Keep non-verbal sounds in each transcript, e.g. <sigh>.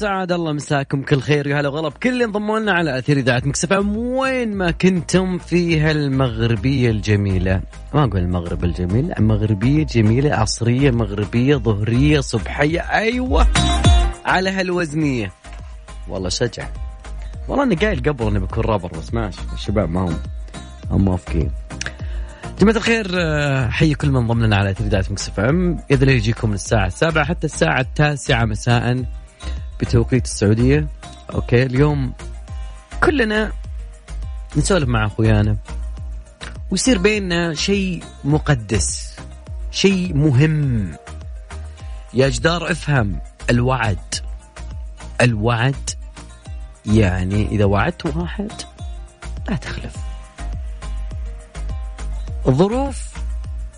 سعد الله مساكم كل خير يا هلا وغلا. بكل اللي انضموا لنا على أثير إذاعة مكسفة وين ما كنتم في هالمغربيه الجميلة. ما أقول المغرب الجميل مغربية جميلة عصرية مغربية ظهرية صبحية أيوه على هالوزنية. والله شجع والله اني قايل قبل إني بكون رابر بس ماشي الشباب ما هم هم موافقين. جماعة الخير آه، حي كل من ضمننا على تلفزيون مكسف إم. إذا يجيكم من الساعة السابعة حتى الساعة التاسعة مساء بتوقيت السعودية. أوكي اليوم كلنا نسولف مع أخويانا. ويصير بيننا شيء مقدس شيء مهم. يا جدار افهم الوعد. الوعد يعني إذا وعدت واحد لا تخلف. الظروف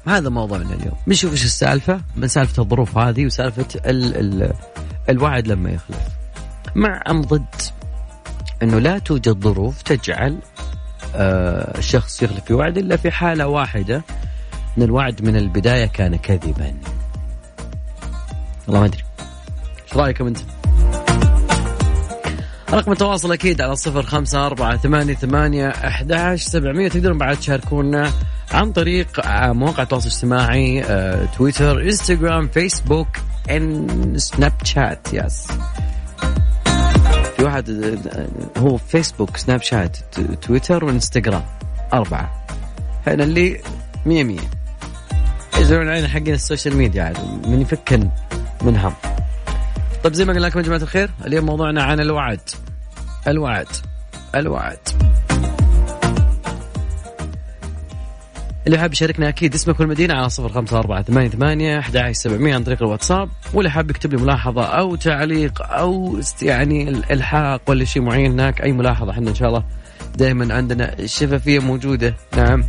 هذا موضوعنا اليوم. بنشوف إيش السالفة؟ من سالفة الظروف هذه وسالفة ال ال الوعد لما يخلف مع أم ضد إنه لا توجد ظروف تجعل آه الشخص يخلف في وعد إلا في حالة واحدة إن الوعد من البداية كان كذبا. والله ما أدري. إيش رايكم أنت؟ رقم التواصل أكيد على صفر خمسة أربعة ثمانية ثمانية أحد سبعمية. تقدرون بعد تشاركونا عن طريق آه، مواقع التواصل الاجتماعي آه، تويتر إنستغرام فيسبوك. ان سناب شات yes. في واحد هو فيسبوك سناب شات تويتر وانستغرام أربعة. إحنا اللي مية مية. يزورون علينا حقين ال social media عاد من يفكنا منهم طيب زي ما قلنا لكم يا جماعة الخير اليوم موضوعنا عن الوعد. الوعد. الوعد. اللي حاب يشاركنا أكيد اسمك والمدينة على صفر خمسة أربعة ثمانية ثمانية أحد سبعمية عن طريق الواتساب. واللي حاب يكتب لي ملاحظة أو تعليق أو يعني الإلحاق ولا شيء معين هناك أي ملاحظة إحنا إن شاء الله دائما عندنا الشفافية موجودة. نعم.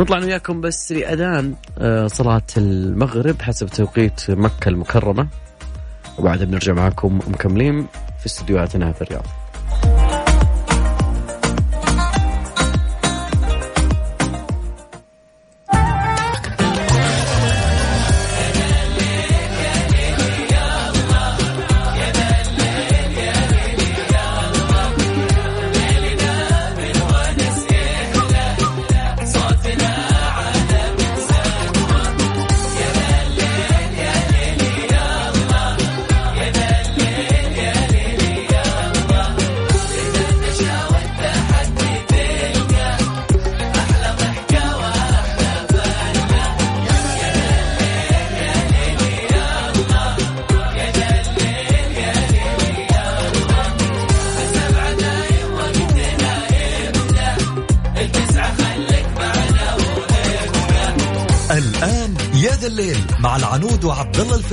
نطلع أنا وياكم بس لأذان آه، صلاة المغرب حسب توقيت مكة المكرمة. وبعدها بنرجع معكم مكملين في استديوهاتنا في الرياض.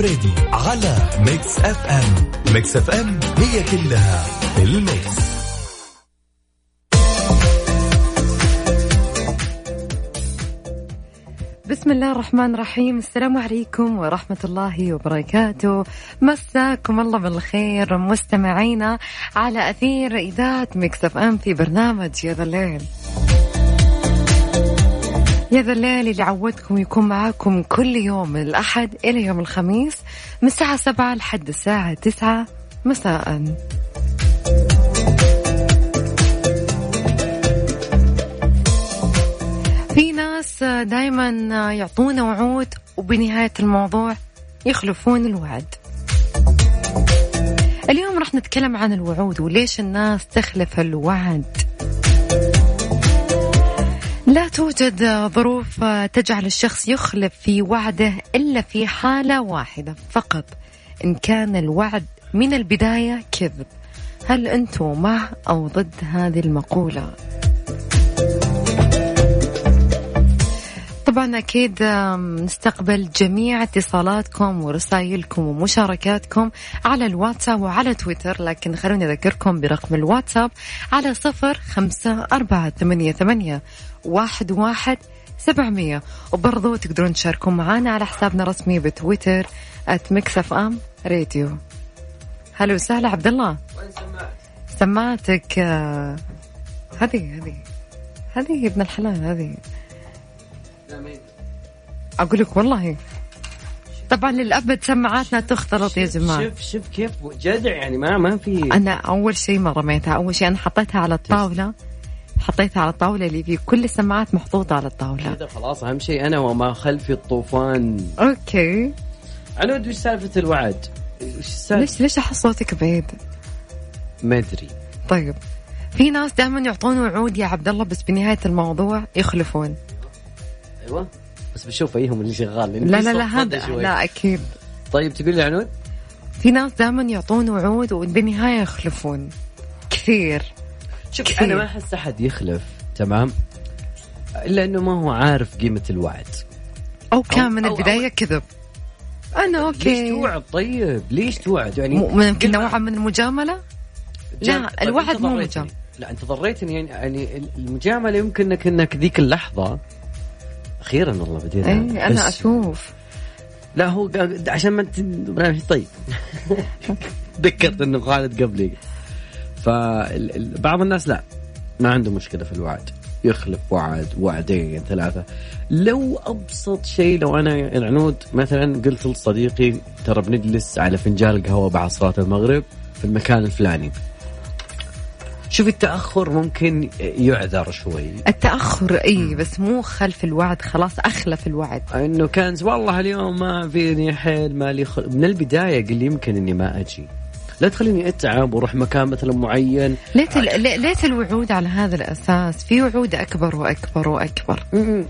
الفريدي على Mix FM Mix FM هي كلها في ال mix. بسم الله الرحمن الرحيم. السلام عليكم ورحمة الله وبركاته. مساكم الله بالخير. مستمعينا على أثير إذاعة مكسف أم في برنامج يا ذا الليل. يا ذا الليل اللي عودكم يكون معاكم كل يوم من الأحد إلى يوم الخميس من الساعة سبعة لحد الساعة تسعة مساءً. في ناس دائما يعطونا وعود وبنهاية الموضوع يخلفون الوعد. اليوم راح نتكلم عن الوعود وليش الناس تخلف الوعد. لا توجد ظروف تجعل الشخص يخلف في وعده إلا في حالة واحدة فقط إن كان الوعد من البداية كذب هل أنتم مع أو ضد هذه المقولة؟ طبعا أكيد نستقبل جميع اتصالاتكم ورسائلكم ومشاركاتكم على الواتساب وعلى تويتر لكن خلوني أذكركم برقم الواتساب على صفر خمسة أربعة ثمانية, ثمانية واحد, واحد سبعمية. وبرضو تقدرون تشاركون معنا على حسابنا الرسمي بتويتر @Mix FM Radio هلا وسهلا عبد الله وين سماعتك آه، هذه هذه هذه ابن الحلال هذه. أقول لك والله. طبعا للابد سماعاتنا تختلط يا جماعة. شوف شوف كيف جدع يعني ما ما في أنا أول شيء ما رميتها أول شيء أنا حطيتها على الطاولة. حطيتها على الطاولة اللي فيه كل السماعات محطوطة على الطاولة. كذا خلاص أهم شيء أنا وما خلفي الطوفان. أوكي. عنود وش سالفة الوعد؟ وش السالفه؟ ليش ليش احس صوتك بعيد؟ ما أدري. طيب. في ناس دائما يعطون وعود يا عبد الله بس بنهاية الموضوع يخلفون. أيوه بس بشوف إيهم اللي شغال لا لا لا هذا. لا أكيد طيب تقول لي عنود؟ في ناس دائما يعطون وعود وبالنهاية يخلفون كثير شوف كثير. أنا ما أحس أحد يخلف تمام إلا إنه ما هو عارف قيمة الوعد أو كان من أو- أو- البداية كذب أنا ليش أوكي توعد طيب؟ ليش توعد؟ يعني ممكن نوعا من المجاملة جام- لا، طيب الوعد مو. مجاملة. لا انت ضريتني يعني يعني المجاملة يمكن انك إنك ذيك اللحظة أخيرا والله بدينا اي أنا أشوف. لا هو عشان ما انت طيب. <laughs> تذكرت إنه خالد قبلي. فبعض الناس لا ما عنده مشكلة في الوعد. يخلف وعد وعدين ثلاثة. لو أبسط شيء لو أنا العنود مثلا قلت لصديقي ترى بنجلس على فنجان القهوة بعد صلاه المغرب في المكان الفلاني. شوف التأخر ممكن يعذر شوي. التأخر إي بس مو خلف الوعد خلاص أخلف الوعد. إنه كان والله اليوم ما فيني حيل ما لي خل... من البداية قل يمكن إني ما أجي. لا تخليني أتعب وأروح مكان مثلا معين. ليت ليت الوعود على هذا الأساس. في وعود أكبر وأكبر وأكبر.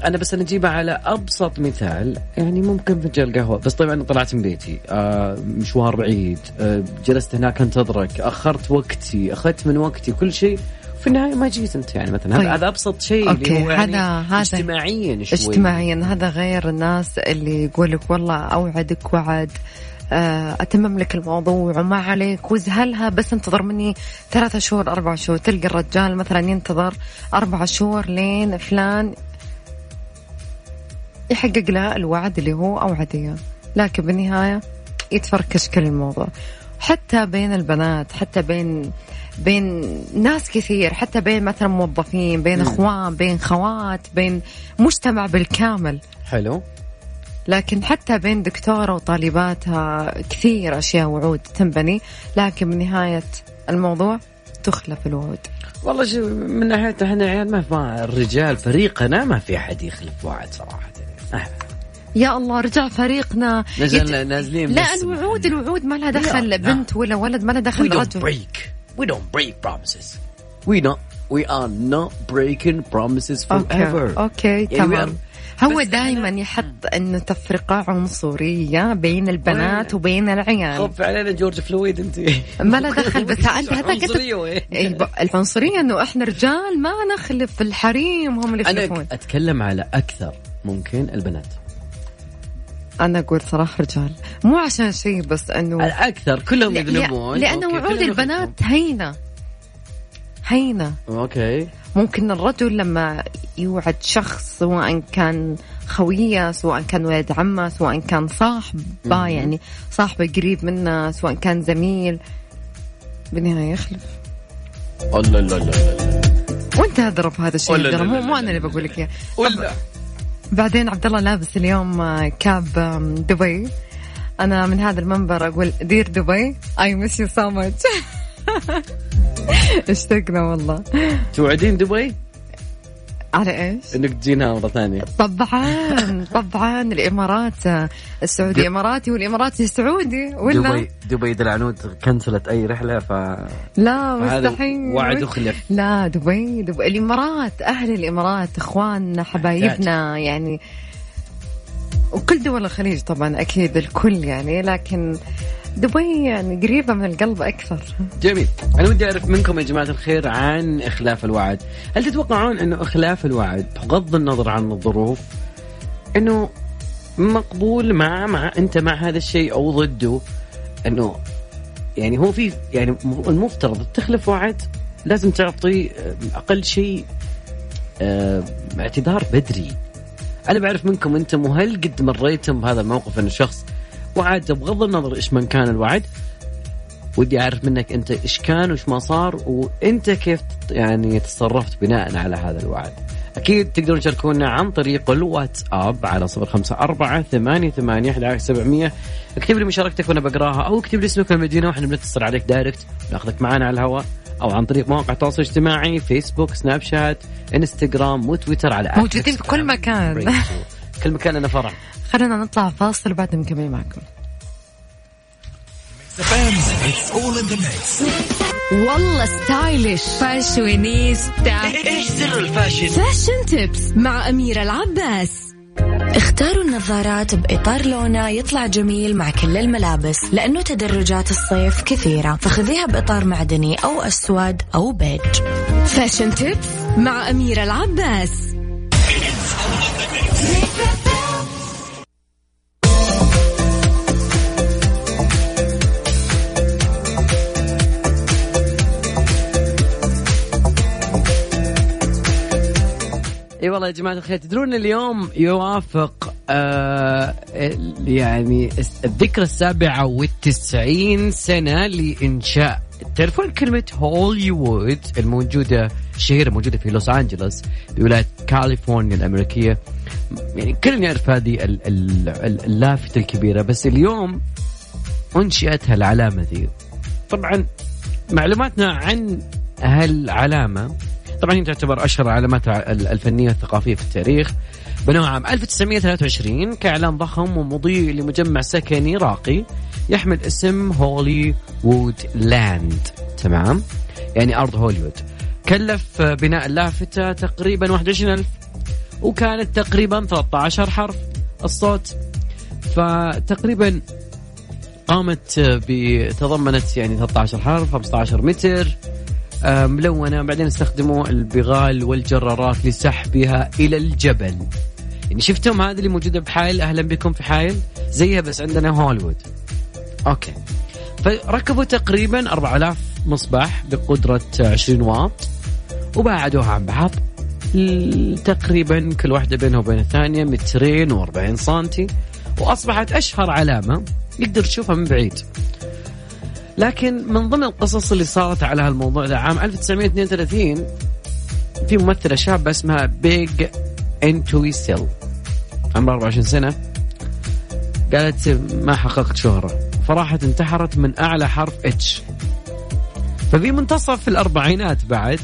أنا بس أنا اجيبها على أبسط مثال يعني ممكن فنجان قهوه بس طبعا طلعت من بيتي. آه مشوار بعيد. آه جلست هناك أنتظرك. أخرت وقتي. أخذت من وقتي كل شيء. في النهاية ما جيت أنت يعني مثلا. طيب. هذا أبسط شيء اللي هو يعني هذا- اجتماعيا شوي. اجتماعيا. هذا غير الناس اللي يقول لك والله أوعدك وعد. اتمم لك الموضوع وما عليك. وزهلها بس انتظر مني ثلاثة شهور أربع شهور. تلقى الرجال مثلا ينتظر أربع شهور لين فلان يحقق له الوعد اللي هو أوعد إياه. لكن بالنهاية يتفركش كل الموضوع. حتى بين البنات حتى بين بين ناس كثير حتى بين مثلا موظفين بين إخوان بين خوات بين مجتمع بالكامل. حلو. لكن حتى بين دكتورة وطالباتها كثير أشياء وعود تنبني لكن بنهاية الموضوع تخلف الوعود والله شو من ناحيه إحنا عيال ما ما الرجال فريقنا ما في أحد يخلف وعد صراحة يعني. يا الله رجع فريقنا نزل نازلين لا الوعود الوعود ما لها دخل. بنت ولا ولد ما لها We دخل don't رجل break. We don't break promises. We not. We are not breaking promises forever. okay okay يعني تمام we هو دائما يحط انه تفرقة عنصرية بين البنات؟ وبين العيال. خف علينا جورج فلويد أنت. <laughs> ما له دخل بس أنت <laughs> هذا؟ إيه، العنصرية إنه إحنا رجال ما نخلف الحريم هم اللي يخلفون. أنا أتكلم على أكثر ممكن البنات. أنا أقول صراحة رجال. مو عشان شيء بس إنه أكثر كلهم يذنبون لأن okay، وعود البنات هينة. هينة. okay. ممكن الرجل لما يوعد شخص سواء كان خويه سواء كان ولد عمه سواء كان صاحبه يعني صاحبه قريب منه سواء كان زميل بالنهاية يخلف. الله لا لا لا وانت اضرب هذا الشيء الله. لا مو مو أنا اللي بقول لك إياه. بعدين عبد الله لابس اليوم آه، cap دبي. أنا من هذا المنبر أقول dear دبي I miss you so much <laughs> اشتقنا والله. توعدين دبي؟ على إيش؟ إنك تجينها مرة ثانية. طبعا <laughs> طبعا الإمارات السعودي إماراتي والإماراتي سعودي ولا؟ دبي دبي دلعنود كنسلت أي رحلة ف لا مستحيل. وعد وخلف لا دبي دبي. الإمارات أهل الإمارات اخواننا حبايبنا يعني وكل دول الخليج طبعا أكيد الكل يعني لكن دبي يعني قريبة من القلب أكثر. جميل. أنا ودي أعرف منكم يا جماعة الخير عن إخلاف الوعد. هل تتوقعون انه إخلاف الوعد بغض النظر عن الظروف أنه مقبول مع مع أنت مع هذا الشيء أو ضده؟ أنه يعني هو في يعني المفترض تخلف وعد لازم تعطي أقل شيء آه، اعتذار بدري. أنا بعرف منكم أنتم وهل قد مريتم بهذا الموقف أن الشخص وعد بغض النظر إيش من كان الوعد. ودي أعرف منك أنت إيش كان وإيش ما صار وأنت كيف يعني تصرفت بناء على هذا الوعد. أكيد تقدرون تشاركونا عن طريق الواتساب على صفر خمسة أربعة ثمانية ثمانية سبعمية. اكتب لي مشاركتك وأنا بقراها أو اكتب لي اسمك المدينة وإحنا بنتصل عليك direct ناخذك معنا على الهواء أو عن طريق مواقع التواصل الاجتماعي فيسبوك سناب شات انستغرام وتويتر على موجودين في كل مكان. كل مكان أنا فرع خلينا نطلع فاصل بعد نكمل معكم. والله stylish. Fashionista إيش سر ال fashion؟ Fashion tips مع أميرة العباس. اختاروا النظارات بإطار لونها يطلع جميل مع كل الملابس لأنه تدرجات الصيف كثيرة فخذيها بإطار معدني أو أسود أو بيج. Fashion tips مع أميرة العباس. إي والله يا جماعة الخير. تدرون اليوم يوافق آه يعني الذكرى السابعة والتسعين سنة لإنشاء تعرفون كلمة هوليوود الموجودة الشهيرة موجودة في لوس أنجلوس بولاية كاليفورنيا الأمريكية. يعني كلنا يعرف هذه اللافتة الكبيرة بس اليوم أنشئت هالعلامة ذي طبعا معلوماتنا عن هالعلامة طبعا هي تعتبر أشهر العلامات الفنية والثقافيه في التاريخ. بنوها عام 1923 كإعلان ضخم ومضيء لمجمع سكني راقي يحمل اسم هولي وود لاند. تمام؟ يعني أرض هوليوود. كلف بناء اللافته تقريبا 21000 وكانت تقريبا 13 حرف الصوت. فتقريبا قامت بتضمنت يعني 13 حرف 15 متر. ملونة. بعدين استخدموا البغال والجرارات لسحبها إلى الجبل يعني شفتم هذه اللي موجودة بحايل؟ أهلا بكم في حايل؟ زيها بس عندنا هوليوود أوكي. فركبوا تقريبا 4000 مصباح بقدرة 20 واط وبعدوها عن بعض. تقريبا كل واحدة بينها وبين الثانية مترين و40 سنتي وأصبحت أشهر علامة. يقدر تشوفها من بعيد. لكن من ضمن القصص اللي صارت على هالموضوع ده عام 1932 في ممثلة شابة اسمها بيج انتوي سيل عمرها 24 سنة. قالت ما حققت شهرة. فراحت انتحرت من أعلى حرف H ففي منتصف الأربعينات بعد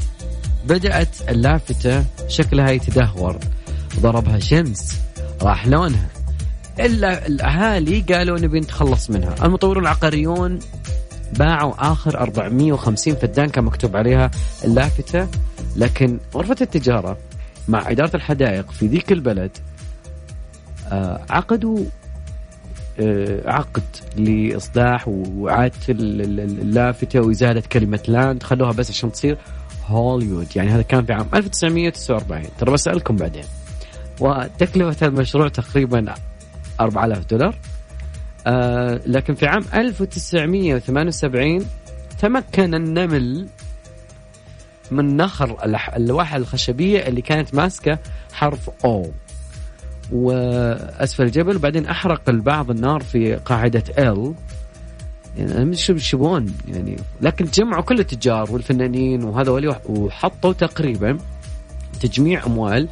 بدأت اللافتة شكلها يتدهور. ضربها شمس. راح لونها. إلا الأهالي قالوا نبي نتخلص منها. المطورون العقاريون باعوا آخر 450 فدان كان مكتوب عليها اللافتة لكن غرفة التجارة مع إدارة الحدائق في ذيك البلد آه عقدوا آه عقد لإصلاح واعاده اللافتة وإزالة كلمة لاند خلوها بس عشان تصير هوليوود. يعني هذا كان في عام 1949 ترى بسألكم بعدين. وتكلفة المشروع تقريبا 4000 دولار. آه لكن في عام 1978 تمكن النمل من نخر اللوحة الخشبية اللي كانت ماسكة حرف أو وأسفل الجبل وبعدين أحرق البعض النار في قاعدة ال يعني أنا مش يبون يعني لكن جمعوا كل التجار والفنانين وهذول وحطوا تقريبا تجميع أموال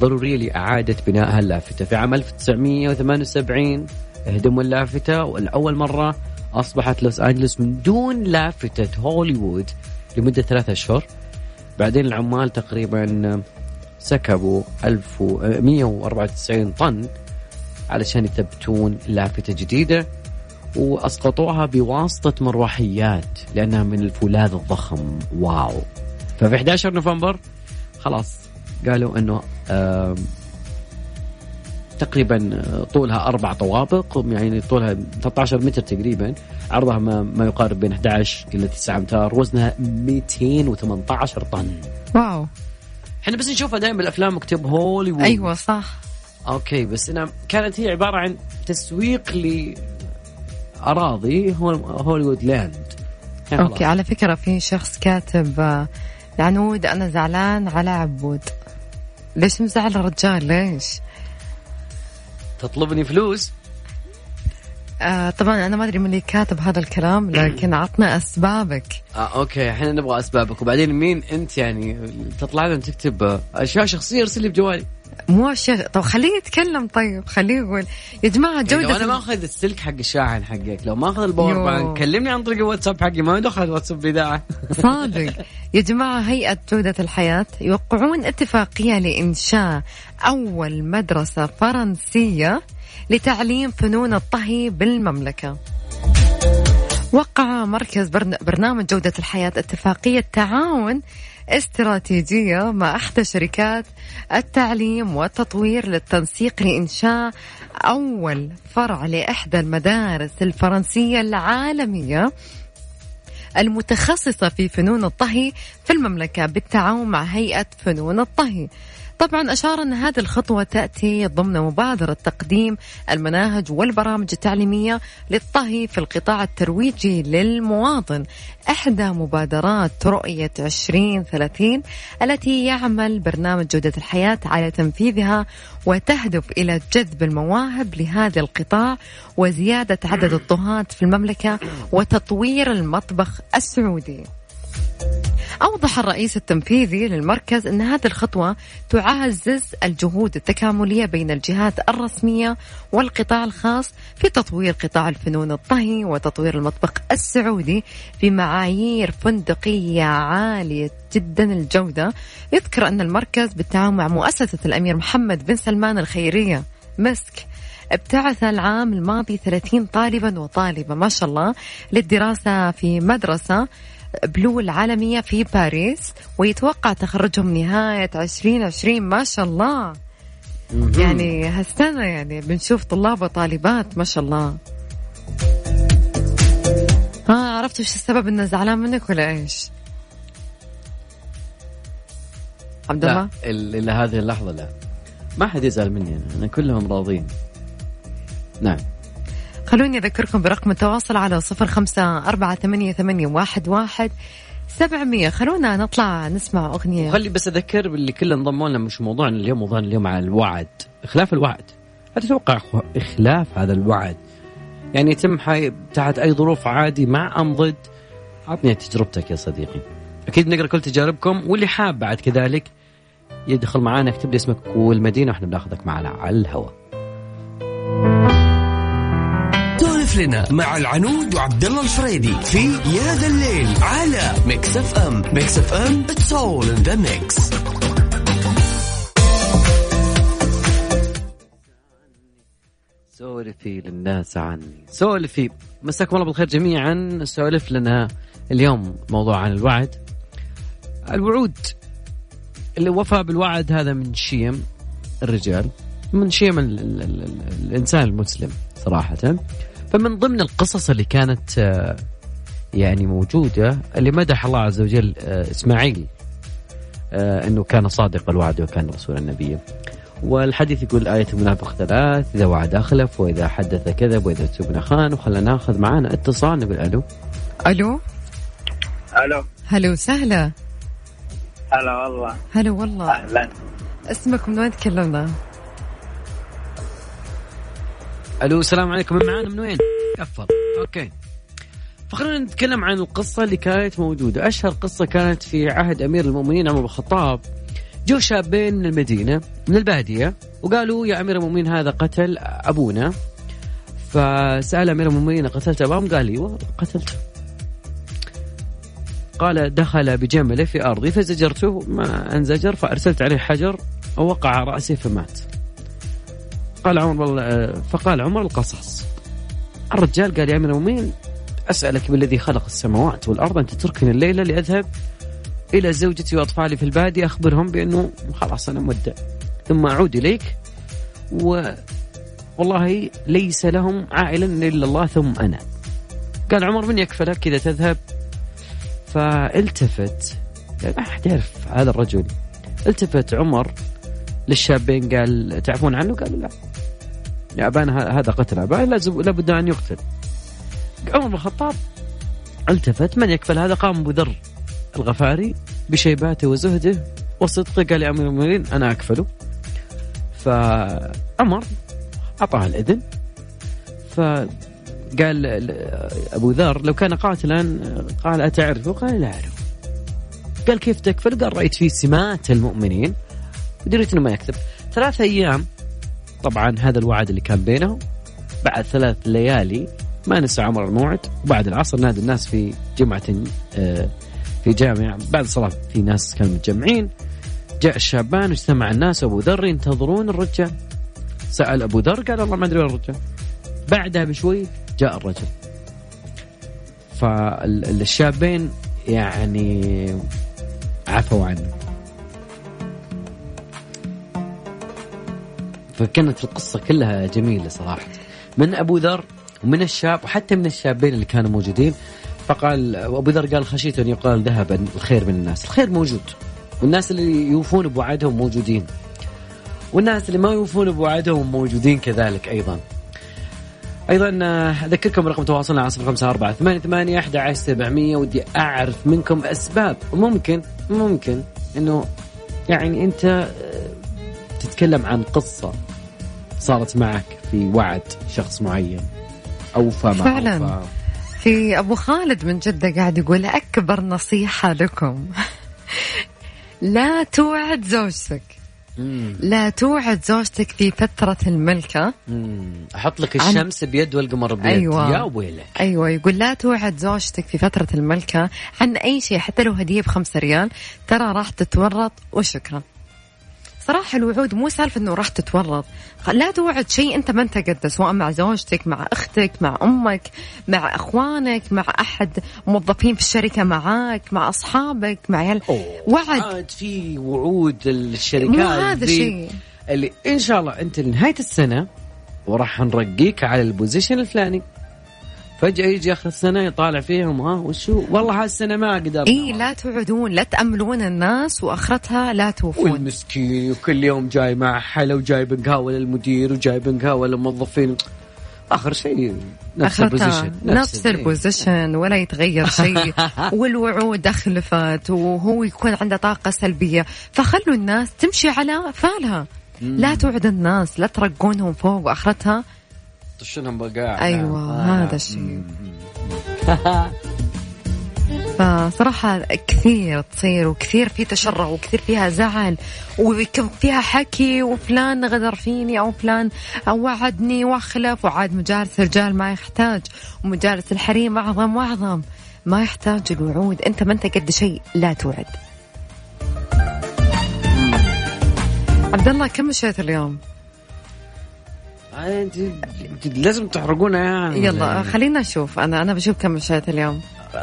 ضرورية لإعادة بناء هاللافتة في عام 1978 اهدموا اللافتة والأول مرة أصبحت لوس أنجلوس من دون لافتة هوليوود لمدة ثلاثة أشهر. بعدين العمال تقريبا سكبوا 1194 طن علشان يثبتون لافتة جديدة وأسقطوها بواسطة مروحيات لأنها من الفولاذ الضخم. واو. ففي 11 نوفمبر خلاص قالوا إنه تقريبا طولها أربع طوابق يعني طولها 13 متر تقريبا. عرضها ما, ما يقارب بين 11 إلى 9 امتار وزنها 218 طن. واو. إحنا بس نشوفها دائما بالأفلام مكتوب هوليوود. أيوه صح. okay بس أنا كانت هي عبارة عن تسويق ل أراضي هو هوليوود لاند. okay على فكرة في شخص كاتب العنود أنا زعلان على عبود. ليش مزعل الرجال؟ ليش؟ تطلبني فلوس؟ آه طبعا أنا ما أدري من اللي كاتب هذا الكلام لكن عطنا أسبابك. آه okay إحنا نبغى أسبابك. وبعدين مين أنت يعني تطلع لنا تكتب أشياء شخصية ارسل لي بجوالي. مو شيء طب خليه يتكلم طيب خليه يقول. يا جماعة يعني جودة لو أنا ما أخذ السلك حق الشاحن حقك لو ما أخذ ال power bank كلمني عن طريق الواتساب حقي ما دخل واتساب الاذاعه صادق. يا جماعة هيئة جودة الحياة يوقعون اتفاقية لإنشاء أول مدرسة فرنسية لتعليم فنون الطهي بالمملكة. وقع مركز برن- برنامج جودة الحياة اتفاقية تعاون استراتيجية مع إحدى شركات التعليم والتطوير للتنسيق لإنشاء أول فرع لإحدى المدارس الفرنسية العالمية المتخصصة في فنون الطهي في المملكة بالتعاون مع هيئة فنون الطهي. طبعا أشار أن هذه الخطوة تأتي ضمن مبادرة تقديم المناهج والبرامج التعليمية للطهي في القطاع الترويجي للمواطن. إحدى مبادرات رؤية 2030 التي يعمل برنامج جودة الحياة على تنفيذها وتهدف إلى جذب المواهب لهذا القطاع وزيادة عدد الطهاة في المملكة وتطوير المطبخ السعودي. أوضح الرئيس التنفيذي للمركز أن هذه الخطوة تعزز الجهود التكاملية بين الجهات الرسمية والقطاع الخاص في تطوير قطاع الفنون الطهي وتطوير المطبخ السعودي بمعايير فندقية عالية جدا الجودة. يذكر أن المركز بالتعاون مع مؤسسة الأمير محمد بن سلمان الخيرية مسك ابتعث العام الماضي 30 طالبا وطالبة ما شاء الله للدراسة في مدرسة بلو العالمية في باريس ويتوقع تخرجهم نهاية 2020 ما شاء الله. يعني هالسنة يعني بنشوف طلاب وطالبات ما شاء الله. ها عرفت وش السبب إنه زعلان منك ولا إيش؟ عبد الله؟ إلى هذه اللحظة لا. ما حد يزعل مني أنا أنا كلهم راضين. نعم. خلوني أذكركم برقم التواصل على صفر خمسة أربعة ثمانية, ثمانية واحد, واحد سبعمية. خلونا نطلع نسمع أغنية. وخلي بس أذكر باللي كله انضموا لنا مش موضوعنا اليوم موضوعنا اليوم على الوعد. إخلاف الوعد. هل تتوقع إخلاف هذا الوعد. يعني يتم. تحت أي ظروف عادي مع ام ضد عطني تجربتك يا صديقي. أكيد نقرأ كل تجاربكم واللي حاب بعد كذلك يدخل معنا اكتب لي اسمك والمدينة وإحنا بناخذك معنا على الهواء. لنا مع العنود وعبد الله الفريدي في يا ذا الليل على ميكس اف ام ميكس اف ام it's all in the mix سولفي للناس عني سولفي مساكم الله بالخير جميعا. سولف لنا اليوم موضوع عن الوعد. الوعود. الوفاء بالوعد هذا من شيم الرجال. من شيم ال ال ال ال الإنسان المسلم صراحة. فمن ضمن القصص اللي كانت آه، يعني موجودة اللي مدح الله عز وجل آه، إسماعيل آه، إنه كان صادق الوعد وكان رسول النبي. والحديث يقول آية المنافق ثلاث إذا وعد أخلف وإذا حدث كذب وإذا تبنى خان وخلنا ناخذ معانا اتصال نقول ألو. ألو. ألو. هلو وسهلا هلا والله. هلا والله. أهلا. اسمك من وين تكلمنا؟ ألو السلام عليكم. من معانا؟ من وين؟ قفل okay. فخلونا نتكلم عن القصة اللي كانت موجودة. أشهر قصة كانت في عهد أمير المؤمنين عمر بن الخطاب. جو شابين من المدينة من البادية وقالوا يا أمير المؤمنين هذا قتل أبونا. فسأل أمير المؤمنين قتلت أباهم قال أيوه قتلته قال دخل بجمله في أرضي فزجرته ما أنزجر فأرسلت عليه حجر ووقع رأسي فمات. قال عمر والله فقال عمر القصص الرجال قال يا أمير المؤمنين أسألك بالذي خلق السماوات والأرض أن تتركني الليلة لأذهب إلى زوجتي وأطفالي في البادية أخبرهم بأنه خلاص أنا مودع ثم أعود إليك و والله ليس لهم عائلا إلا الله ثم أنا. قال عمر من يكفلك كذا تذهب؟ فالتفت يعني ما أحد يعرف هذا الرجل. التفت عمر للشابين قال تعرفون عنه؟ قالوا لا. يا أبانا هذا قتل لازم لابد أن يقتل. عمر بن الخطاب التفت من يكفل هذا؟ قام بذر الغفاري بشيباته وزهده وصدقه قال يا أمير المؤمنين أنا أكفله. فعمر أعطاه الإذن. قال ل- أبو ذر لو كان قاتلا قال اتعرفه؟ قال لا أعرف. قال كيف تكفر؟ قال رأيت فيه سمات المؤمنين ودريت إنه ما يكذب ثلاث أيام طبعا هذا الوعد اللي كان بينهم بعد ثلاث ليالي ما نسى عمر الموعد. وبعد العصر نادى الناس في جمعة آه، في جامع. بعد الصلاة في ناس كانوا متجمعين. جاء الشابان واجتمع الناس. أبو ذر ينتظرون الرجال. سأل أبو ذر قال والله ما أدري وين الرجال. بعدها بشوي جاء الرجل. فالشابين يعني عفوا عنه. فكانت القصة كلها جميلة صراحة. من أبو ذر ومن الشاب وحتى من الشابين اللي كانوا موجودين فقال أبو ذر قال خشيت أن يقال ذهب الخير من الناس. الخير موجود. والناس اللي يوفون بوعدهم موجودين. والناس اللي ما يوفون بوعدهم موجودين كذلك أيضا. أيضا آه، أذكركم برقم تواصلنا على صفر خمسة أربعة ثمانية ثمانية أحد عشر سبعمية. ودي أعرف منكم أسباب. وممكن ممكن إنه يعني أنت آه، تتكلم عن قصة. صارت معك في وعد شخص معين أوفى ما فعلاً. أوفى في أبو خالد من جدة قاعد يقول أكبر نصيحة لكم لا توعد زوجتك مم. لا توعد زوجتك في فترة الملكة مم. أحط لك عن- الشمس بيد والقمر بيد أيوة. يا ويلك أيوه يقول لا توعد زوجتك في فترة الملكة عن أي شيء حتى لو هدية بخمسة ريال ترى راح تتورط وشكرا صراحة الوعود مو سالفة إنه راح تتورط، لا توعد شيء أنت ما أنت قده سواء مع زوجتك، مع أختك، مع أمك، مع إخوانك، مع أحد موظفين في الشركة معاك، مع أصحابك، مع عيال. وعد. عاد في وعود الشركات مو هذا شيء. اللي إن شاء الله أنت لنهاية السنة وراح نرقيك على ال position الفلاني. فجأة يجي آخر السنة يطالع فيهم ها وشو والله هالسنه ما قدرنا إي لا توعدون لا تأملون الناس وأخرتها لا توفون. والمسكين وكل يوم جاي مع حلا وجايب قهوة للمدير وجايب قهوة للموظفين. آخر شيء نفس ال position نفس ال position ولا يتغير شيء. <laughs> والوعود أخلفت وهو يكون عنده طاقة سلبية. فخلوا الناس تمشي على فالها لا توعد الناس لا ترقونهم فوق وأخرتها. طشنهم بقاع أيوة، هذا الشيء. <laughs> فصراحة كثير تصير وكثير في تشرع وكثير فيها زعل ويكون فيها حكي وفلان غدر فيني أو فلان وعدني وأخلف وعاد مجالس الرجال ما يحتاج ومجالس الحريم أعظم وأعظم ما يحتاج الوعود. أنت ما أنت قد شيء لا توعد. عبد الله كم مشيت اليوم؟ انت انت لازم تحرقونا يعني. يلا خلينا نشوف. أنا أنا بشوف كم مشيت اليوم.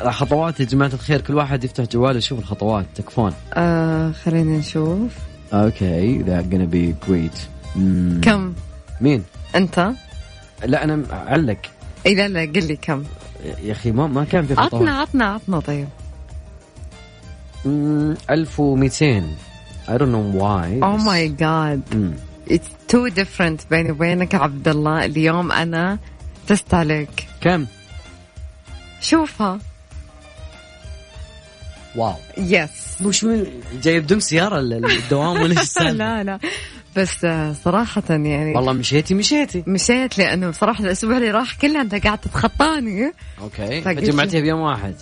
خطوات يا جماعة الخير كل واحد يفتح جواله. يشوف الخطوات تكفون. آه خلينا نشوف. أوكي ذا gonna great. مم. كم؟ مين؟ أنت؟ لا أنا أعلق. إي لا لا قل لي كم. يا أخي ما ما كان في عطنا خطوات. عطنا عطنا طيب. مم، 1200 I don't know why. أو بس- ماي جاد مم. اتس تو ديفرنت بيني وبينك عبد الله اليوم أنا فزت عليك كم؟ شوفها. واو. يس وش من جايب دم سيارة ال- الدوام ولا؟ <laughs> لا لا. بس آه، صراحة يعني والله مشيتي مشيتي. مشيت لأنه بصراحة الأسبوع اللي راح كله أنت قاعد تتخطاني. أوكي. فقلت جمعتها بيوم واحد.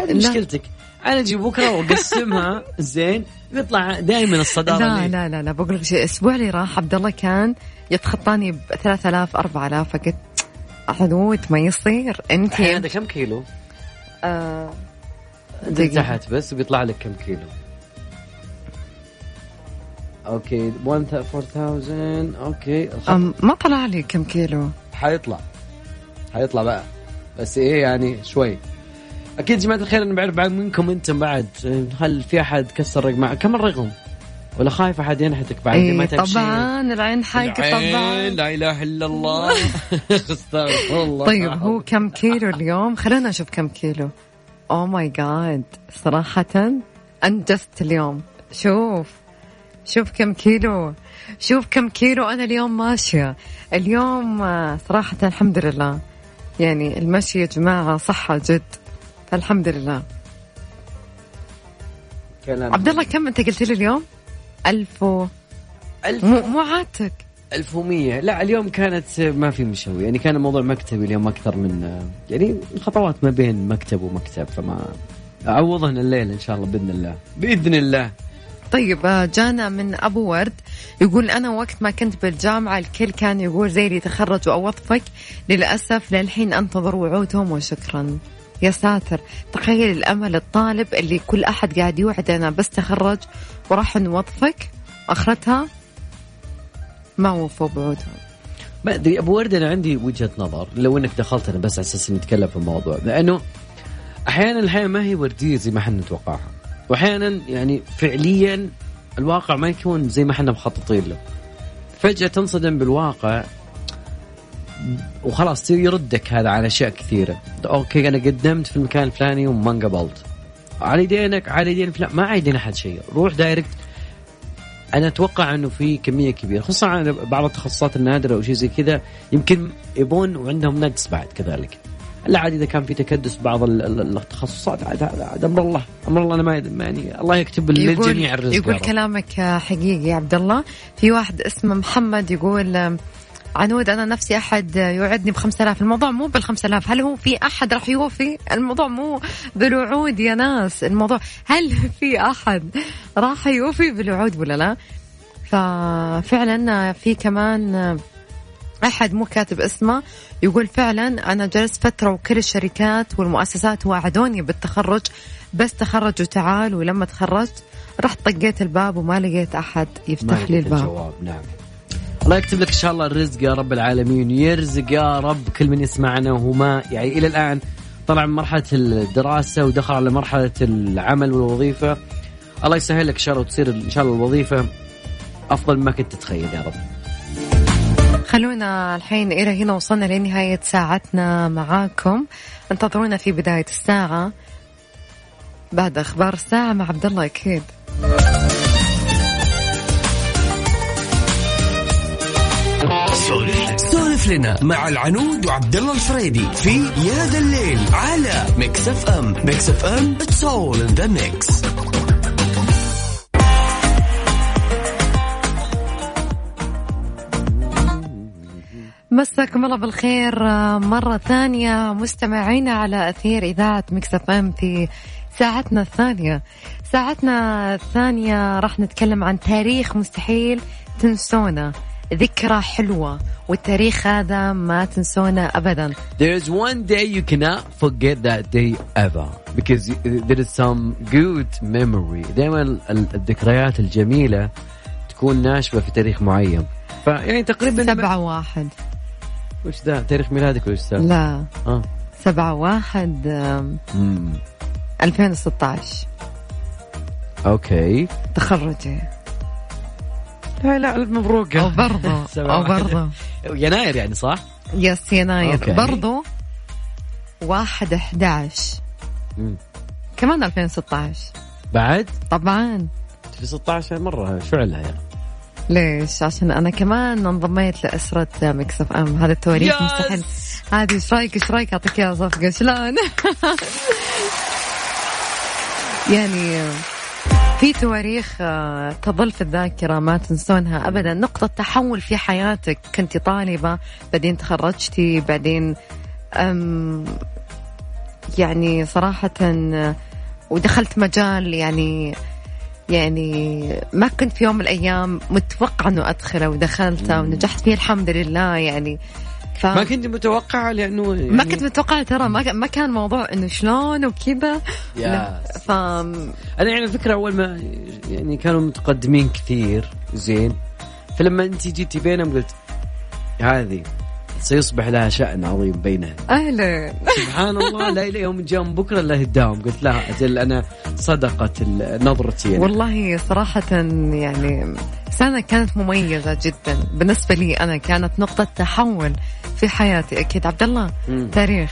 هذه. مشكلتك. أنا أجي بكرة وأقسمها. <laughs> زين. يطلع دائما الصدارة لا. لا لا لا بقول لك شيء. الأسبوع اللي راح عبد الله كان يتخطاني ب 3000 4000 فقلت عدوت ما يصير. أنت؟ هذا كم كيلو؟ آه. تحت بس بيطلع لك كم كيلو؟ okay 4000 okay ما طلع لي كم كيلو. حيطلع. حيطلع بقى. بس إيه يعني شوي. أكيد جماعة الخير أنا بعرف بعد منكم أنتم بعد. هل في أحد كسر رقم كم الرقم؟ ولا خايف أحد ينحتك بعد؟ اي ما تمشي. طبعا العين العين، طبعا. لا إله إلا الله. <laughs> أستغفر الله. طيب هو كم كيلو اليوم؟ خلينا نشوف كم كيلو. اوه ماي جاد صراحة انجزت اليوم. شوف شوف كم كيلو. شوف كم كيلو أنا اليوم ماشية. اليوم آه، صراحة الحمد لله. يعني المشي يا جماعة صحة جد. فالحمد لله. كلام عبد الله كم انت قلت لي اليوم؟ ألف و ألف. مو مو عادتك 1100 لا اليوم كانت ما في مشوي. يعني كان الموضوع مكتبي اليوم أكثر من يعني خطوات ما بين مكتب ومكتب. فما اعوضهن الليل إن شاء الله بإذن الله. بإذن الله. طيب آه، جانا من أبو ورد. يقول أنا وقت ما كنت بالجامعة الكل كان يقول زي اللي تخرج واوظفك للأسف للحين انتظر وعودهم وشكرا. يا ساتر. تخيل الأمل الطالب اللي كل أحد قاعد يوعد أنا بس تخرج وراح نوظفك. أخرتها ما وفوا بوعودهم ما أدري أبو ورد أنا عندي وجهة نظر. لو إنك دخلت أنا بس على أساس نتكلم في الموضوع. لأنه أحيانا الحياة ما هي وردية زي ما إحنا نتوقعها. واحيانا يعني فعليا الواقع ما يكون زي ما إحنا مخططين له. فجأة تنصدم بالواقع وخلاص يردك هذا على أشياء كثيرة. أوكي أنا قدمت في المكان الفلاني وما انقبلت. على يدينك على يدين فلان ما عايدين أحد شيء. روح دايركت. أنا أتوقع إنه في كمية كبيرة خصوصا على بعض التخصصات النادرة أو شيء زي كذا يمكن يبون وعندهم نقص بعد كذلك. إلا عاد إذا كان في تكدس بعض ال- ال- التخصصات عاد عاد أمر الله. أمر الله أنا ما يعني الله يكتب للجميع الرزق يقول. كلامك حقيقي يا عبد الله. في واحد اسمه محمد يقول عنود أنا نفسي أحد يوعدني ب 5000 الموضوع مو بال 5000 هل هو في أحد راح يوفي؟ الموضوع مو بالوعود يا ناس. الموضوع هل في أحد راح يوفي بالوعود ولا لا؟ ففعلا في كمان أحد مو كاتب اسمه يقول فعلا أنا جلست فترة وكل الشركات والمؤسسات وعدوني بالتخرج بس تخرج وتعال ولما تخرجت رحت طقيت الباب وما لقيت أحد يفتح لي الباب. الجواب. نعم. الله يكتب لك إن شاء الله الرزق يا رب العالمين يرزق يا رب كل من يسمعنا وهو ما يعني إلى الآن طلع من مرحلة الدراسة ودخل على مرحلة العمل والوظيفة. الله يسهل لك ان شاء الله وتصير إن شاء الله الوظيفة أفضل مما كنت تتخيل يا رب. خلونا الحين إلى هنا وصلنا لنهاية ساعتنا معاكم. انتظرونا في بداية الساعة بعد أخبار الساعة مع عبد الله أكيد سولف لنا مع العنود وعبد الله الفريدي في يا ذا الليل على ميكس اف ام ميكس اف ام it's all in the mix مساكم الله بالخير. آه، مرة ثانية مستمعينا على أثير إذاعة ميكس اف ام في ساعتنا الثانية. ساعتنا الثانية راح نتكلم عن تاريخ مستحيل تنسونه ذكرى حلوة والتاريخ هذا ما تنسونه أبدا. There is one day you cannot forget that day ever because there is some good memory. دائما ال- الذكريات الجميلة تكون ناشفة في تاريخ معين. فيعني تقريبا سبعة واحد. وش ذا تاريخ ميلادك وش ذا؟ لا. آه. سبعة واحد آم، امم 2016 أوكي. تخرجي. لا لا الف مبروك سبعة أو <laughs> واحد. برضو. يناير يعني صح؟ yes يناير. okay. برضو واحد 11 مم. كمان 2016 بعد؟ طبعا. في 16 مرة فعلها يعني؟ ليش؟ عشان أنا كمان انضميت لأسرة Mix FM. هذا التواريخ. مستحيل. هذه إيش رأيك إيش رأيك؟ اعطيك إياها صفقه شلون؟ <laughs> يعني في تواريخ آه، تظل في الذاكرة ما تنسونها أبدا. نقطة تحول في حياتك كنت طالبة بعدين تخرجتي بعدين أم يعني صراحة ودخلت مجال يعني يعني ما كنت في يوم من الأيام متوقع أنه أدخله ودخلته ونجحت فيه الحمد لله. يعني ف... ما كنت متوقعة لأنه يعني ما كنت متوقعة ترى ما ما كان موضوع إنه شلون وكذا لا. ف أنا يعني الفكرة أول ما يعني كانوا متقدمين كثير زين. فلما أنت جيتي بينهم قلت هذه سيصبح لها شأن عظيم بينها. أهلا. سبحان الله لا إلى يوم جاء من بكرة الا هداهم قلت لا أجل أنا صدقت نظرتي يعني. والله صراحة يعني سنة كانت مميزة جدا. بالنسبة لي أنا كانت نقطة تحول في حياتي. أكيد عبد الله مم. تاريخ.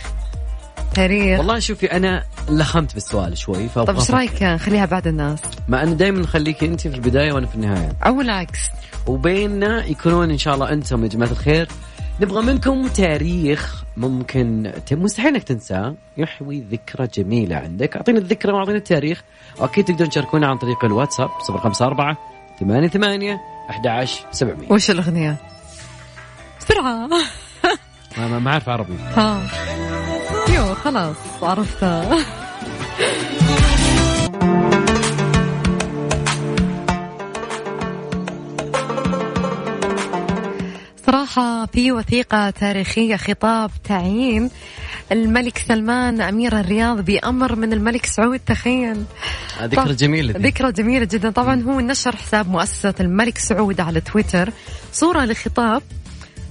تاريخ. والله شوفي أنا لخمت بالسؤال شوي طب إيش رأيك نخليها بعد الناس؟ ما أنا دائما نخليك أنت في البداية وأنا في النهاية. أو العكس. وبيننا يكونون إن شاء الله أنتم يا جماعة الخير. نبغى منكم تاريخ ممكن مستحيل إنك تنساه. يحوي ذكرى جميلة عندك. أعطينا الذكرى وأعطينا التاريخ. واكيد تقدرون تشاركونا عن طريق الواتساب 054 88 11 700 وش الأغنية؟ بسرعة. ما ما- ما أعرف عربي. ها. يو خلاص عرفتها. صراحة في وثيقة تاريخية خطاب تعيين الملك سلمان أمير الرياض بأمر من الملك سعود تخيل. ذكرى جميلة دي. ذكرى جميلة جدا. طبعا هو نشر حساب مؤسسة الملك سعود على تويتر صورة لخطاب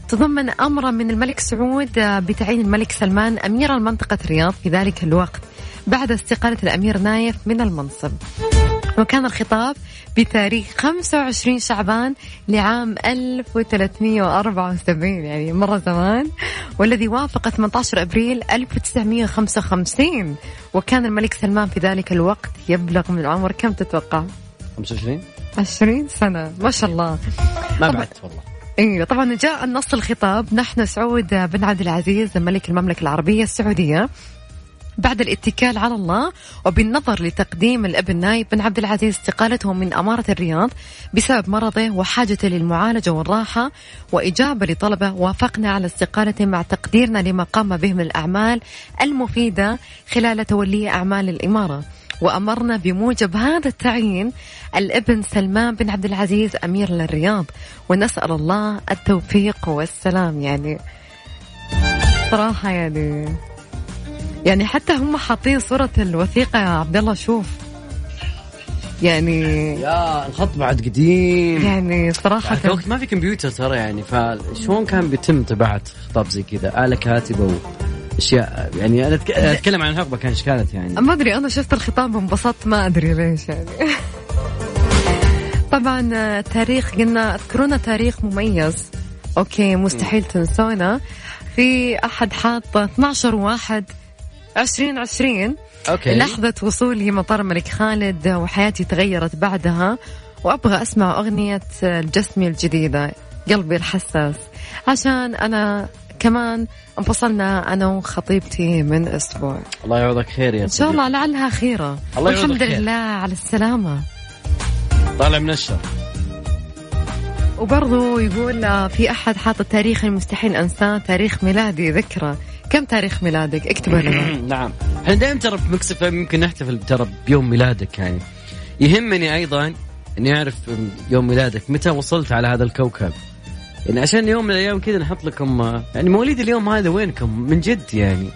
تضمن أمرا من الملك سعود بتعيين الملك سلمان أمير منطقة الرياض في ذلك الوقت بعد استقالة الأمير نايف من المنصب. وكان الخطاب بتاريخ 25 شعبان لعام 1374 يعني مرة زمان والذي وافق 18 أبريل 1955 وكان الملك سلمان في ذلك الوقت يبلغ من العمر كم تتوقع؟ 25 20 سنة ما شاء الله. ما. بعدت والله. أيوه طبعا جاء النص الخطاب. نحن سعود بن عبد العزيز ملك المملكة العربية السعودية. بعد الاتكال على الله وبالنظر لتقديم الابن نايف بن عبد العزيز استقالته من أمارة الرياض بسبب مرضه وحاجته للمعالجة والراحة وإجابة لطلبه وافقنا على استقالته مع تقديرنا لما قام به من الأعمال المفيدة خلال توليه أعمال الإمارة. وأمرنا بموجب هذا التعيين الابن سلمان بن عبد العزيز أمير للرياض. ونسأل الله التوفيق والسلام يعني. صراحة يعني. يعني حتى هم حاطين صورة الوثيقة يا عبد الله شوف. يعني يا الخط بعد قديم. يعني صراحة في وقت ما في كمبيوتر ترى يعني فشلون كان بيتم طباعة خطاب زي كذا؟ آلة كاتبة وأشياء يعني أنا أتكلم عن الحقبة كان إيش كانت يعني؟ ما أدري أنا شفت الخطاب انبسطت ما أدري ليش يعني. <laughs> طبعا تاريخ قلنا أذكرونا تاريخ مميز. okay مستحيل تنسونا في أحد حاط 12 واحد 2020 okay. لحظة وصولي مطار الملك خالد وحياتي تغيرت بعدها وأبغى أسمع أغنية الجسمي الجديدة قلبي الحساس. عشان أنا كمان انفصلنا أنا وخطيبتي من أسبوع. الله يعوضك خير يا إن شاء الله لعلها خيرة. الله والحمد خير. لله على السلامة. طالع من الشر. وبرضو يقول في أحد حاط التاريخ المستحيل أنساه تاريخ ميلادي ذكرى. كم تاريخ ميلادك؟ اكتبوا لنا. نعم. إحنا دائما ترى في مكسف يمكن نحتفل ترى بيوم ميلادك يعني. يهمني أيضا إني أعرف يوم ميلادك. متى وصلت على هذا الكوكب؟ يعني عشان يوم من الأيام كذا نحط لكم يعني مواليد اليوم هذا وينكم؟ من جد يعني.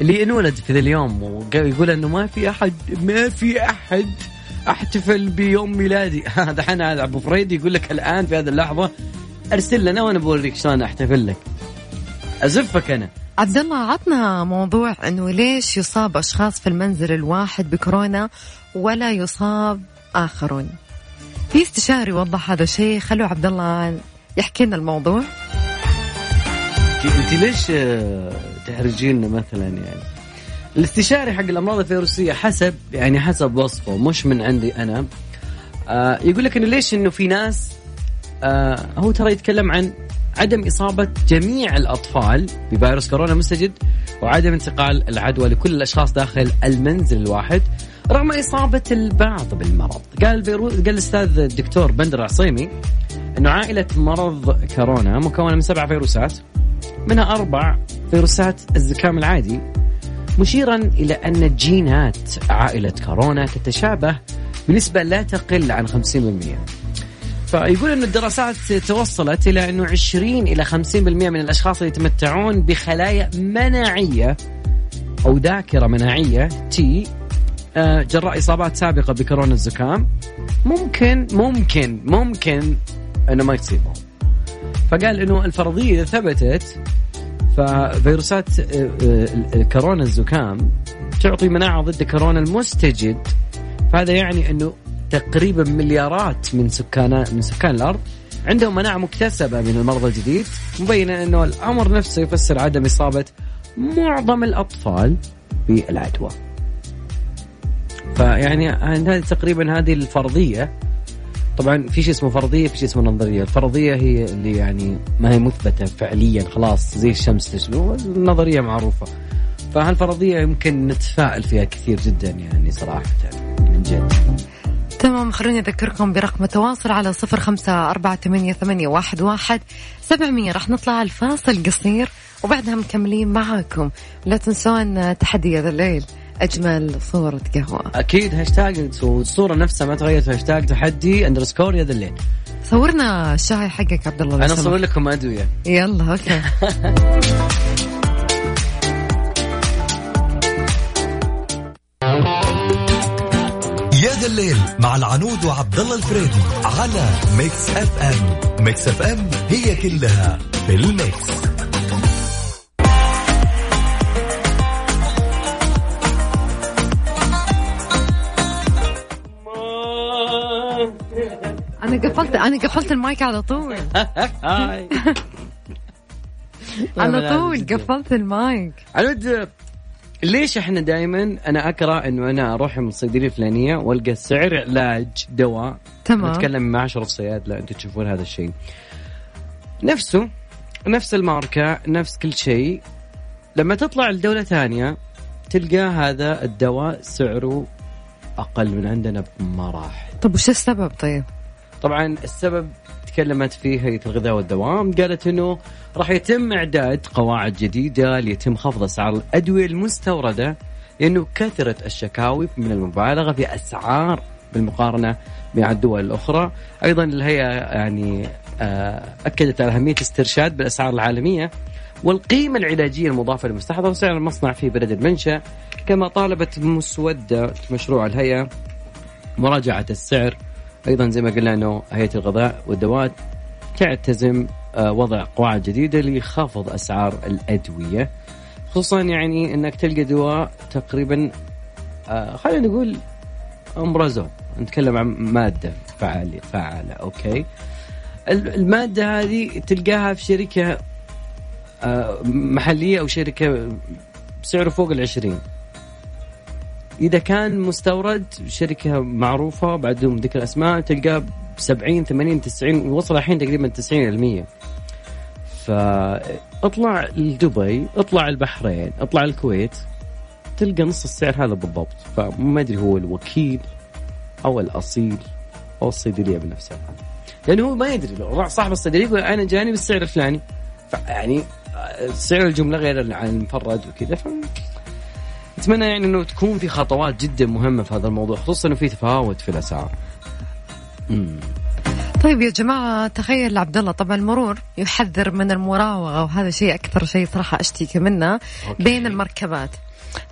اللي انولد في ذا اليوم ويقول إنه ما في أحد ما في أحد أحتفل بيوم ميلادي. <laughs> دحين هذا أبو فريد يقول لك الآن في هذه اللحظة أرسل لنا وأنا بوريك شلون أحتفل لك. أزفك أنا. عبد الله عطنا موضوع إنه ليش يصاب أشخاص في المنزل الواحد بكورونا ولا يصاب آخرون. في استشاري وضح هذا الشيء خلوا عبد الله يحكي لنا الموضوع. أنت ليش آه، تحرجينا مثلا يعني الاستشاري حق الأمراض الفيروسية حسب يعني حسب وصفه مش من عندي أنا آه يقول لك إنه ليش إنه في ناس آه هو ترى يتكلم عن عدم إصابة جميع الأطفال بفيروس كورونا مستجد وعدم انتقال العدوى لكل الأشخاص داخل المنزل الواحد رغم إصابة البعض بالمرض. قال البيرو... قال الأستاذ الدكتور بندر العصيمي إنه عائلة مرض كورونا مكونة من سبع فيروسات منها أربع فيروسات الزكام العادي مشيرا إلى أن جينات عائلة كورونا تتشابه بنسبة لا تقل عن 50% فيقول أن الدراسات توصلت إلى أنه 20 إلى 50% من الأشخاص اللي يتمتعون بخلايا مناعية أو ذاكرة مناعية. تي آه، جراء إصابات سابقة بكورونا الزكام. ممكن ممكن ممكن أنه ما يصيبهم فقال إنه الفرضية اذا ثبتت ففيروسات آه، آه، كورونا الزكام تعطي مناعة ضد كورونا المستجد. فهذا يعني إنه تقريبا مليارات من سكان من سكان الأرض عندهم مناعة مكتسبة من المرض الجديد مبينا أنه الأمر نفسه يفسر عدم إصابة معظم الأطفال بالعدوى. فيعني هذه تقريبا هذه الفرضية طبعا في شيء اسمه فرضية في شيء اسمه نظرية، الفرضية هي اللي يعني ما هي مثبتة فعليا خلاص زي الشمس تشبه النظريه معروفة. فهالفرضية يمكن نتفائل فيها كثير جدا يعني صراحة من تمام خلوني أذكركم برقم التواصل على صفر خمسة أربعة ثمانية, ثمانية واحد, واحد سبعمية. راح نطلع الفاصل قصير وبعدها مكملين معاكم. لا تنسون تحدي هذا الليل أجمل صورة قهوة. أكيد هاشتاج الصورة نفسها ما تغيرت. هاشتاج تحدي underscore يا الليل. صورنا الشاي حقك عبد الله أنا. أصور لكم ادويه يلا okay. <laughs> الليل مع العنود وعبد الله الفريدي على Mix FM Mix FM هي كلها في ال mix. أنا قفلت أنا قفلت المايك على طول. <laughs> <laughs> على طول قفلت المايك. عنود ليش إحنا دائما أنا اكره إنه أنا أروح من الصيدليه الفلانية وألقى سعر علاج دواء؟ تمام. نتكلم مع أشرف صياد لا أنتم تشوفون هذا الشيء. نفسه نفس الماركة نفس كل شيء. لما تطلع لدولة ثانية تلقى هذا الدواء سعره أقل من عندنا بمراحل. طب وش السبب طيب؟ طبعا السبب تكلمت فيه هيئة الغذاء والدوام قالت إنه راح يتم إعداد قواعد جديدة ليتم خفض أسعار الأدوية المستوردة لأنه كثرت الشكاوي من المبالغة في أسعار بالمقارنة مع الدول الأخرى، أيضا الهيئة يعني آه، أكدت على أهمية الاسترشاد بالأسعار العالمية والقيمة العلاجية المضافة للمستحضر وسعر المصنع في بلد المنشأ. كما طالبت مسودة مشروع الهيئة مراجعة السعر أيضا زي ما قلنا أنه هيئة الغذاء والدواء تعتزم آه، وضع قواعد جديدة لخفض أسعار الأدوية. خصوصا يعني إنك تلقى دواء تقريبا آه، خلينا نقول امبرازول نتكلم عن مادة فعالة فعالة أوكي. ال- المادة هذه تلقاها في شركة آه، محلية أو شركة بسعره فوق العشرين. إذا كان مستورد شركة معروفة بعدهم ذكر اسماء تلقاه ب 70 80 90 وصل الحين تقريبا 90% فاطلع لدبي اطلع البحرين اطلع الكويت تلقى نص السعر هذا بالضبط. فما أدري هو الوكيل أو الأصيل أو الصيدلية بنفسها. لأنه هو ما يدري لو راح صاحب الصيدلية يقول أنا جاني بالسعر الفلاني. يعني سعر الجملة غير عن المفرد وكذا. أتمنى يعني إنه تكون في خطوات جدا مهمة في هذا الموضوع خصوصا إنه في تفاوت في الأسعار. امم طيب يا جماعة تخيل عبد الله طبعا المرور يحذر من المراوغة وهذا شيء أكثر شيء صراحة أشتكي منه. بين المركبات.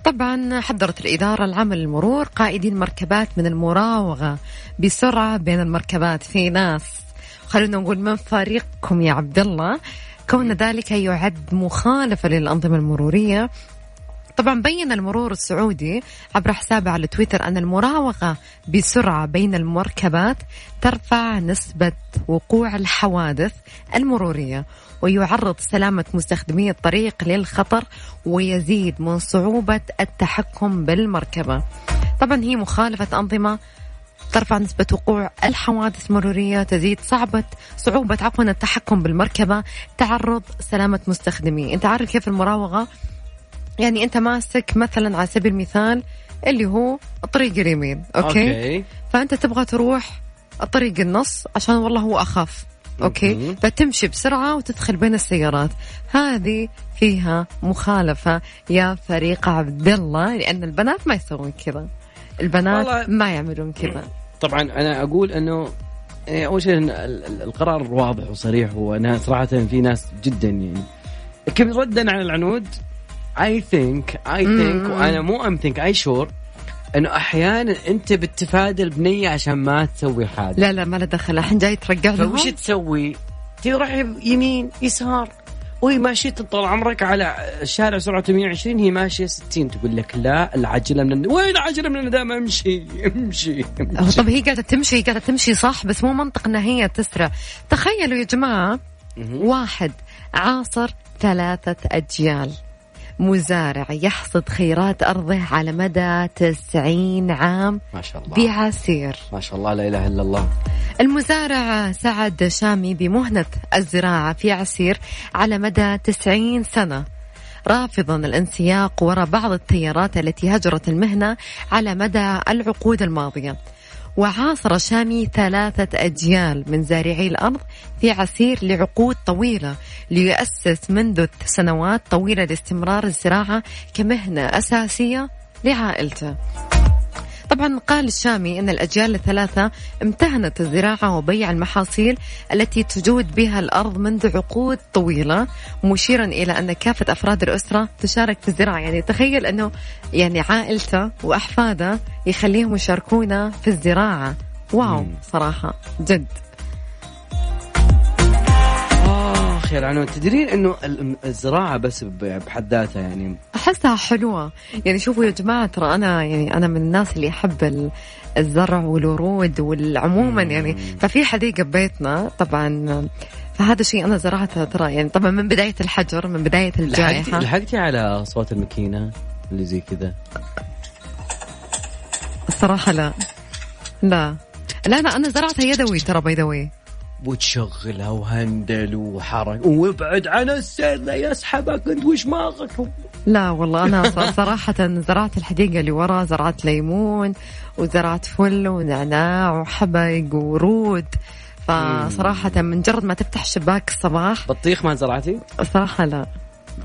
طبعا حذرت الإدارة العامة للمرور قائدين مركبات من المراوغة بسرعة بين المركبات في ناس. خلونا نقول من فريقكم يا عبد الله؟ كون ذلك يعد مخالفة للأنظمة المرورية طبعا بين المرور السعودي عبر حسابه على تويتر أن المراوغة بسرعة بين المركبات ترفع نسبة وقوع الحوادث المرورية ويعرض سلامة مستخدمي الطريق للخطر ويزيد من صعوبة التحكم بالمركبة. طبعا هي مخالفة أنظمة ترفع نسبة وقوع الحوادث المرورية تزيد صعبة صعوبة عفوا التحكم بالمركبة تعرض سلامة مستخدمي. أنت عارف كيف المراوغة؟ يعني أنت ماسك مثلا على سبيل المثال اللي هو الطريق اليمين okay, okay. فأنت تبغى تروح الطريق النص عشان والله هو أخف okay. فتمشي بسرعة وتدخل بين السيارات. هذه فيها مخالفة يا فريق عبد الله لأن البنات ما يسوون كذا. البنات ما يعملون كذا. طبعا أنا أقول إنه إيه، أول شيء القرار واضح وصريح وأنا صراحة في ناس جدا يعني. كيف ردا على العنود؟ I think I think. وأنا مو I'm think I sure إنه أحيانا أنت بتتفادى البنية عشان ما تسوي حادث لا لا ما له دخل الحين جاي ترجع لهم فوش تسوي؟ تروح يمين يسار وهي ماشية طال عمرك على الشارع سرعته 120 هي ماشية 60 تقول لك لا العجلة من. وين العجلة من الندام أمشي أمشي, أمشي. طب هي قاعدة تمشي هي قاعدة تمشي صح بس مو منطق إنها هي تسرع تخيلوا يا جماعة واحد عاصر ثلاثة أجيال مزارع يحصد خيرات أرضه على مدى تسعين عام ما شاء الله. بعسير ما شاء الله لا إله إلا الله. المزارع سعد شامي بمهنة الزراعة في عسير على مدى تسعين سنة. رافضا الانسياق وراء بعض التيارات التي هجرت المهنة على مدى العقود الماضية. وعاصر شامي ثلاثة أجيال من زارعي الأرض في عسير لعقود طويلة ليؤسس منذ سنوات طويلة لاستمرار الزراعة كمهنة أساسية لعائلته. طبعا قال الشامي أن الأجيال الثلاثة امتهنت الزراعة وبيع المحاصيل التي تجود بها الأرض منذ عقود طويلة مشيرا إلى أن كافة أفراد الأسرة تشارك في الزراعة. يعني تخيل أنه يعني عائلته وأحفاده يخليهم يشاركونا في الزراعة. واو صراحة جد. اخ يا العنود تدرين إنه ال- الزراعة بس بحد ذاتها يعني. أحسها حلوة. يعني شوفوا يا جماعة ترى أنا يعني أنا من الناس اللي أحب ال- الزرع والورود والعموما يعني. ففي حديقة ببيتنا طبعا فهذا الشيء أنا زرعته ترى يعني. طبعا من بداية الحجر من بداية الجائحة. لحقتي على صوت الماكينة اللي زي كذا؟ الصراحة لا. لا. لا لا أنا زرعتها يدوي ترى بيدوي وتشغلها وهندل وحركه وابعد عن السير لا يسحبك انت وش ماغك؟ لا والله أنا <laughs> صراحة زرعت الحديقة اللي ورا زرعت ليمون وزرعت فل ونعناع وحبق ورود. فصراحة من جرد ما تفتح شباك الصباح. بطيخ ما زرعتي؟ الصراحة لا.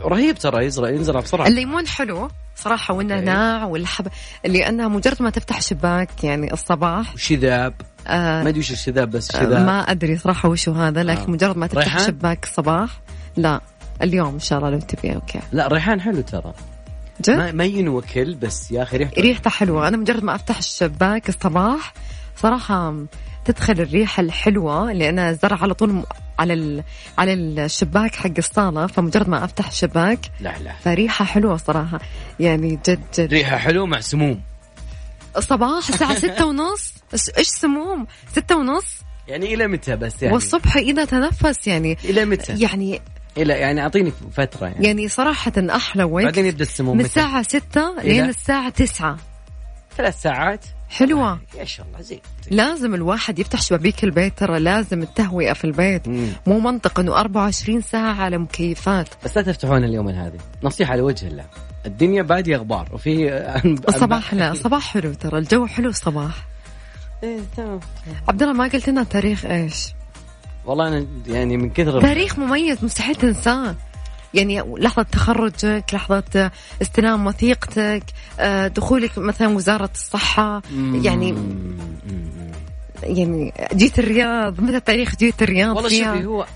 رهيب ترى يزرع ينزرع بسرعة. الليمون حلو صراحة والنعناع والحب لأنها مجرد ما تفتح شباك يعني الصباح. وشذاب. آه ما أدري وش الشذاب بس شذاب. ما أدري صراحة وشو هذا لكن آه. مجرد ما تفتح ريحان؟ شباك الصباح لا اليوم إن شاء الله لو تبي أوكي. لا الريحان حلو ترى. جد؟ ما, ما ينوكل بس يا أخي ريحته ريحته حلوة. أنا مجرد ما أفتح الشباك الصباح صراحة تدخل الريحة الحلوة لأن الزرع على طول على ال... على الشباك حق الصالة فمجرد ما أفتح الشباك لا لا. فريحة حلوة صراحة. يعني جد جد. ريحة حلو مع سموم. الصباح الساعة <laughs> ستة ونص. إيش سموم؟ ستة ونص؟ يعني إلى متى بس يعني؟ والصبح إذا تنفس يعني. إلى متى؟ يعني إلى يعني أعطيني فترة يعني, يعني صراحة أحلى وقت. بعدين يبدأ السموم من ستة إلى؟ لين الساعة تسعة. ثلاث ساعات؟ حلوة. يا شاء الله زين. لازم الواحد يفتح شبابيك البيت ترى لازم التهوية في البيت. مم. مو منطق إنه 24 ساعة على مكيفات. بس لا تفتحون اليوم هذه نصيحة لوجه الله. الدنيا بادية غبار وفي <laughs> الصباح لا صباح حلو ترى. الجو حلو الصباح إيه، تمام. عبد الله ما قلت لنا تاريخ إيش؟ والله أنا يعني من كثر تاريخ مميز مستحيل تنساه. يعني لحظة تخرجك لحظة استلام وثيقتك آه، دخولك مثلا وزارة الصحة يعني. يعني جيت الرياض متى تاريخ جيت الرياض والله شوفي هو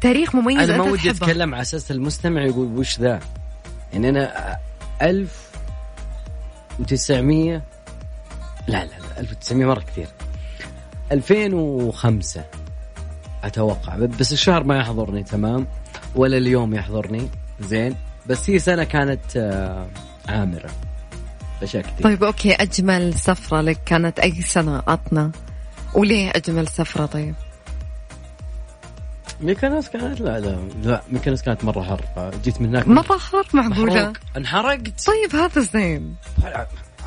تاريخ مميز أنا ما ودي. أتكلم على أساس المستمع يقول وش ذا؟ يعني أنا 1900 لا لا لا 1900 مرة كثير. 2005 أتوقع بس الشهر ما يحضرني تمام؟ ولا اليوم يحضرني. زين. بس هي سنة كانت آه، عامرة. اشياء كثير. طيب okay. أجمل سفرة لك كانت أي سنة؟ عطنا. وليه أجمل سفرة طيب؟ ميكانوس كانت؟ لا لا لا. ميكانوس كانت مرة حر جيت من هناك. ما طهر معقولة. انحرقت. طيب هذا زين.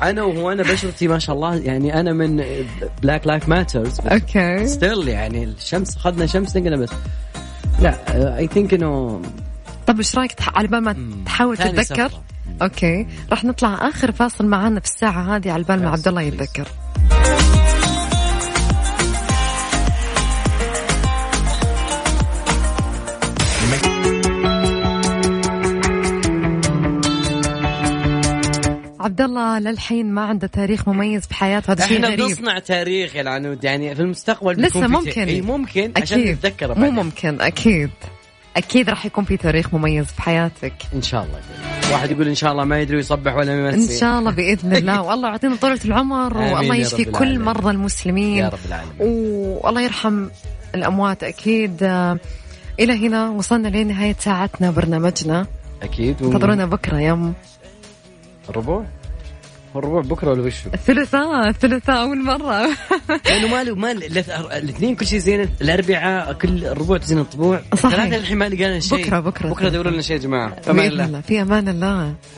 أنا وهو أنا بشرتي ما شاء الله يعني أنا من Black Lives Matter okay. still يعني الشمس اخذنا شمس نقنا بس. لا I think إنه طب إيش رأيك على بال ما. تحاول تتذكر. okay راح نطلع آخر فاصل معانا في الساعة هذه على بال ما عبد الله. يتذكر عبد الله للحين ما عنده تاريخ مميز بحياته هذا شيء إحنا غريب. بنصنع تاريخ يا العنود يعني في المستقبل لسه بيكون في ممكن. إي ممكن عشان أكيد. نتذكره مو. ممكن أكيد. أكيد راح يكون في تاريخ مميز بحياتك إن شاء الله. واحد يقول إن شاء الله ما يدري يصبح ولا يمسي إن شاء الله بإذن الله. <laughs> والله يعطينا طولة العمر والله يشفي كل. مرضى المسلمين. يا رب العالمين. والله يرحم الأموات أكيد. آه، إلى هنا وصلنا لنهاية ساعتنا برنامجنا. أكيد. و- انتظرونا بكرة يوم الربوع هو الربوع بكرة ولا وشو؟ الثلاثاء الثلاثاء أول مرة. لأنه ماله ما الاثنين كل شيء زين الأربعاء كل الربوع تزين الطبوع صحيح. الثلاثه الحين ما لقينا شيء. بكرة- بكرة. بكرة دوروا لنا شيء يا جماعة. بإذن الله الله. في أمان الله.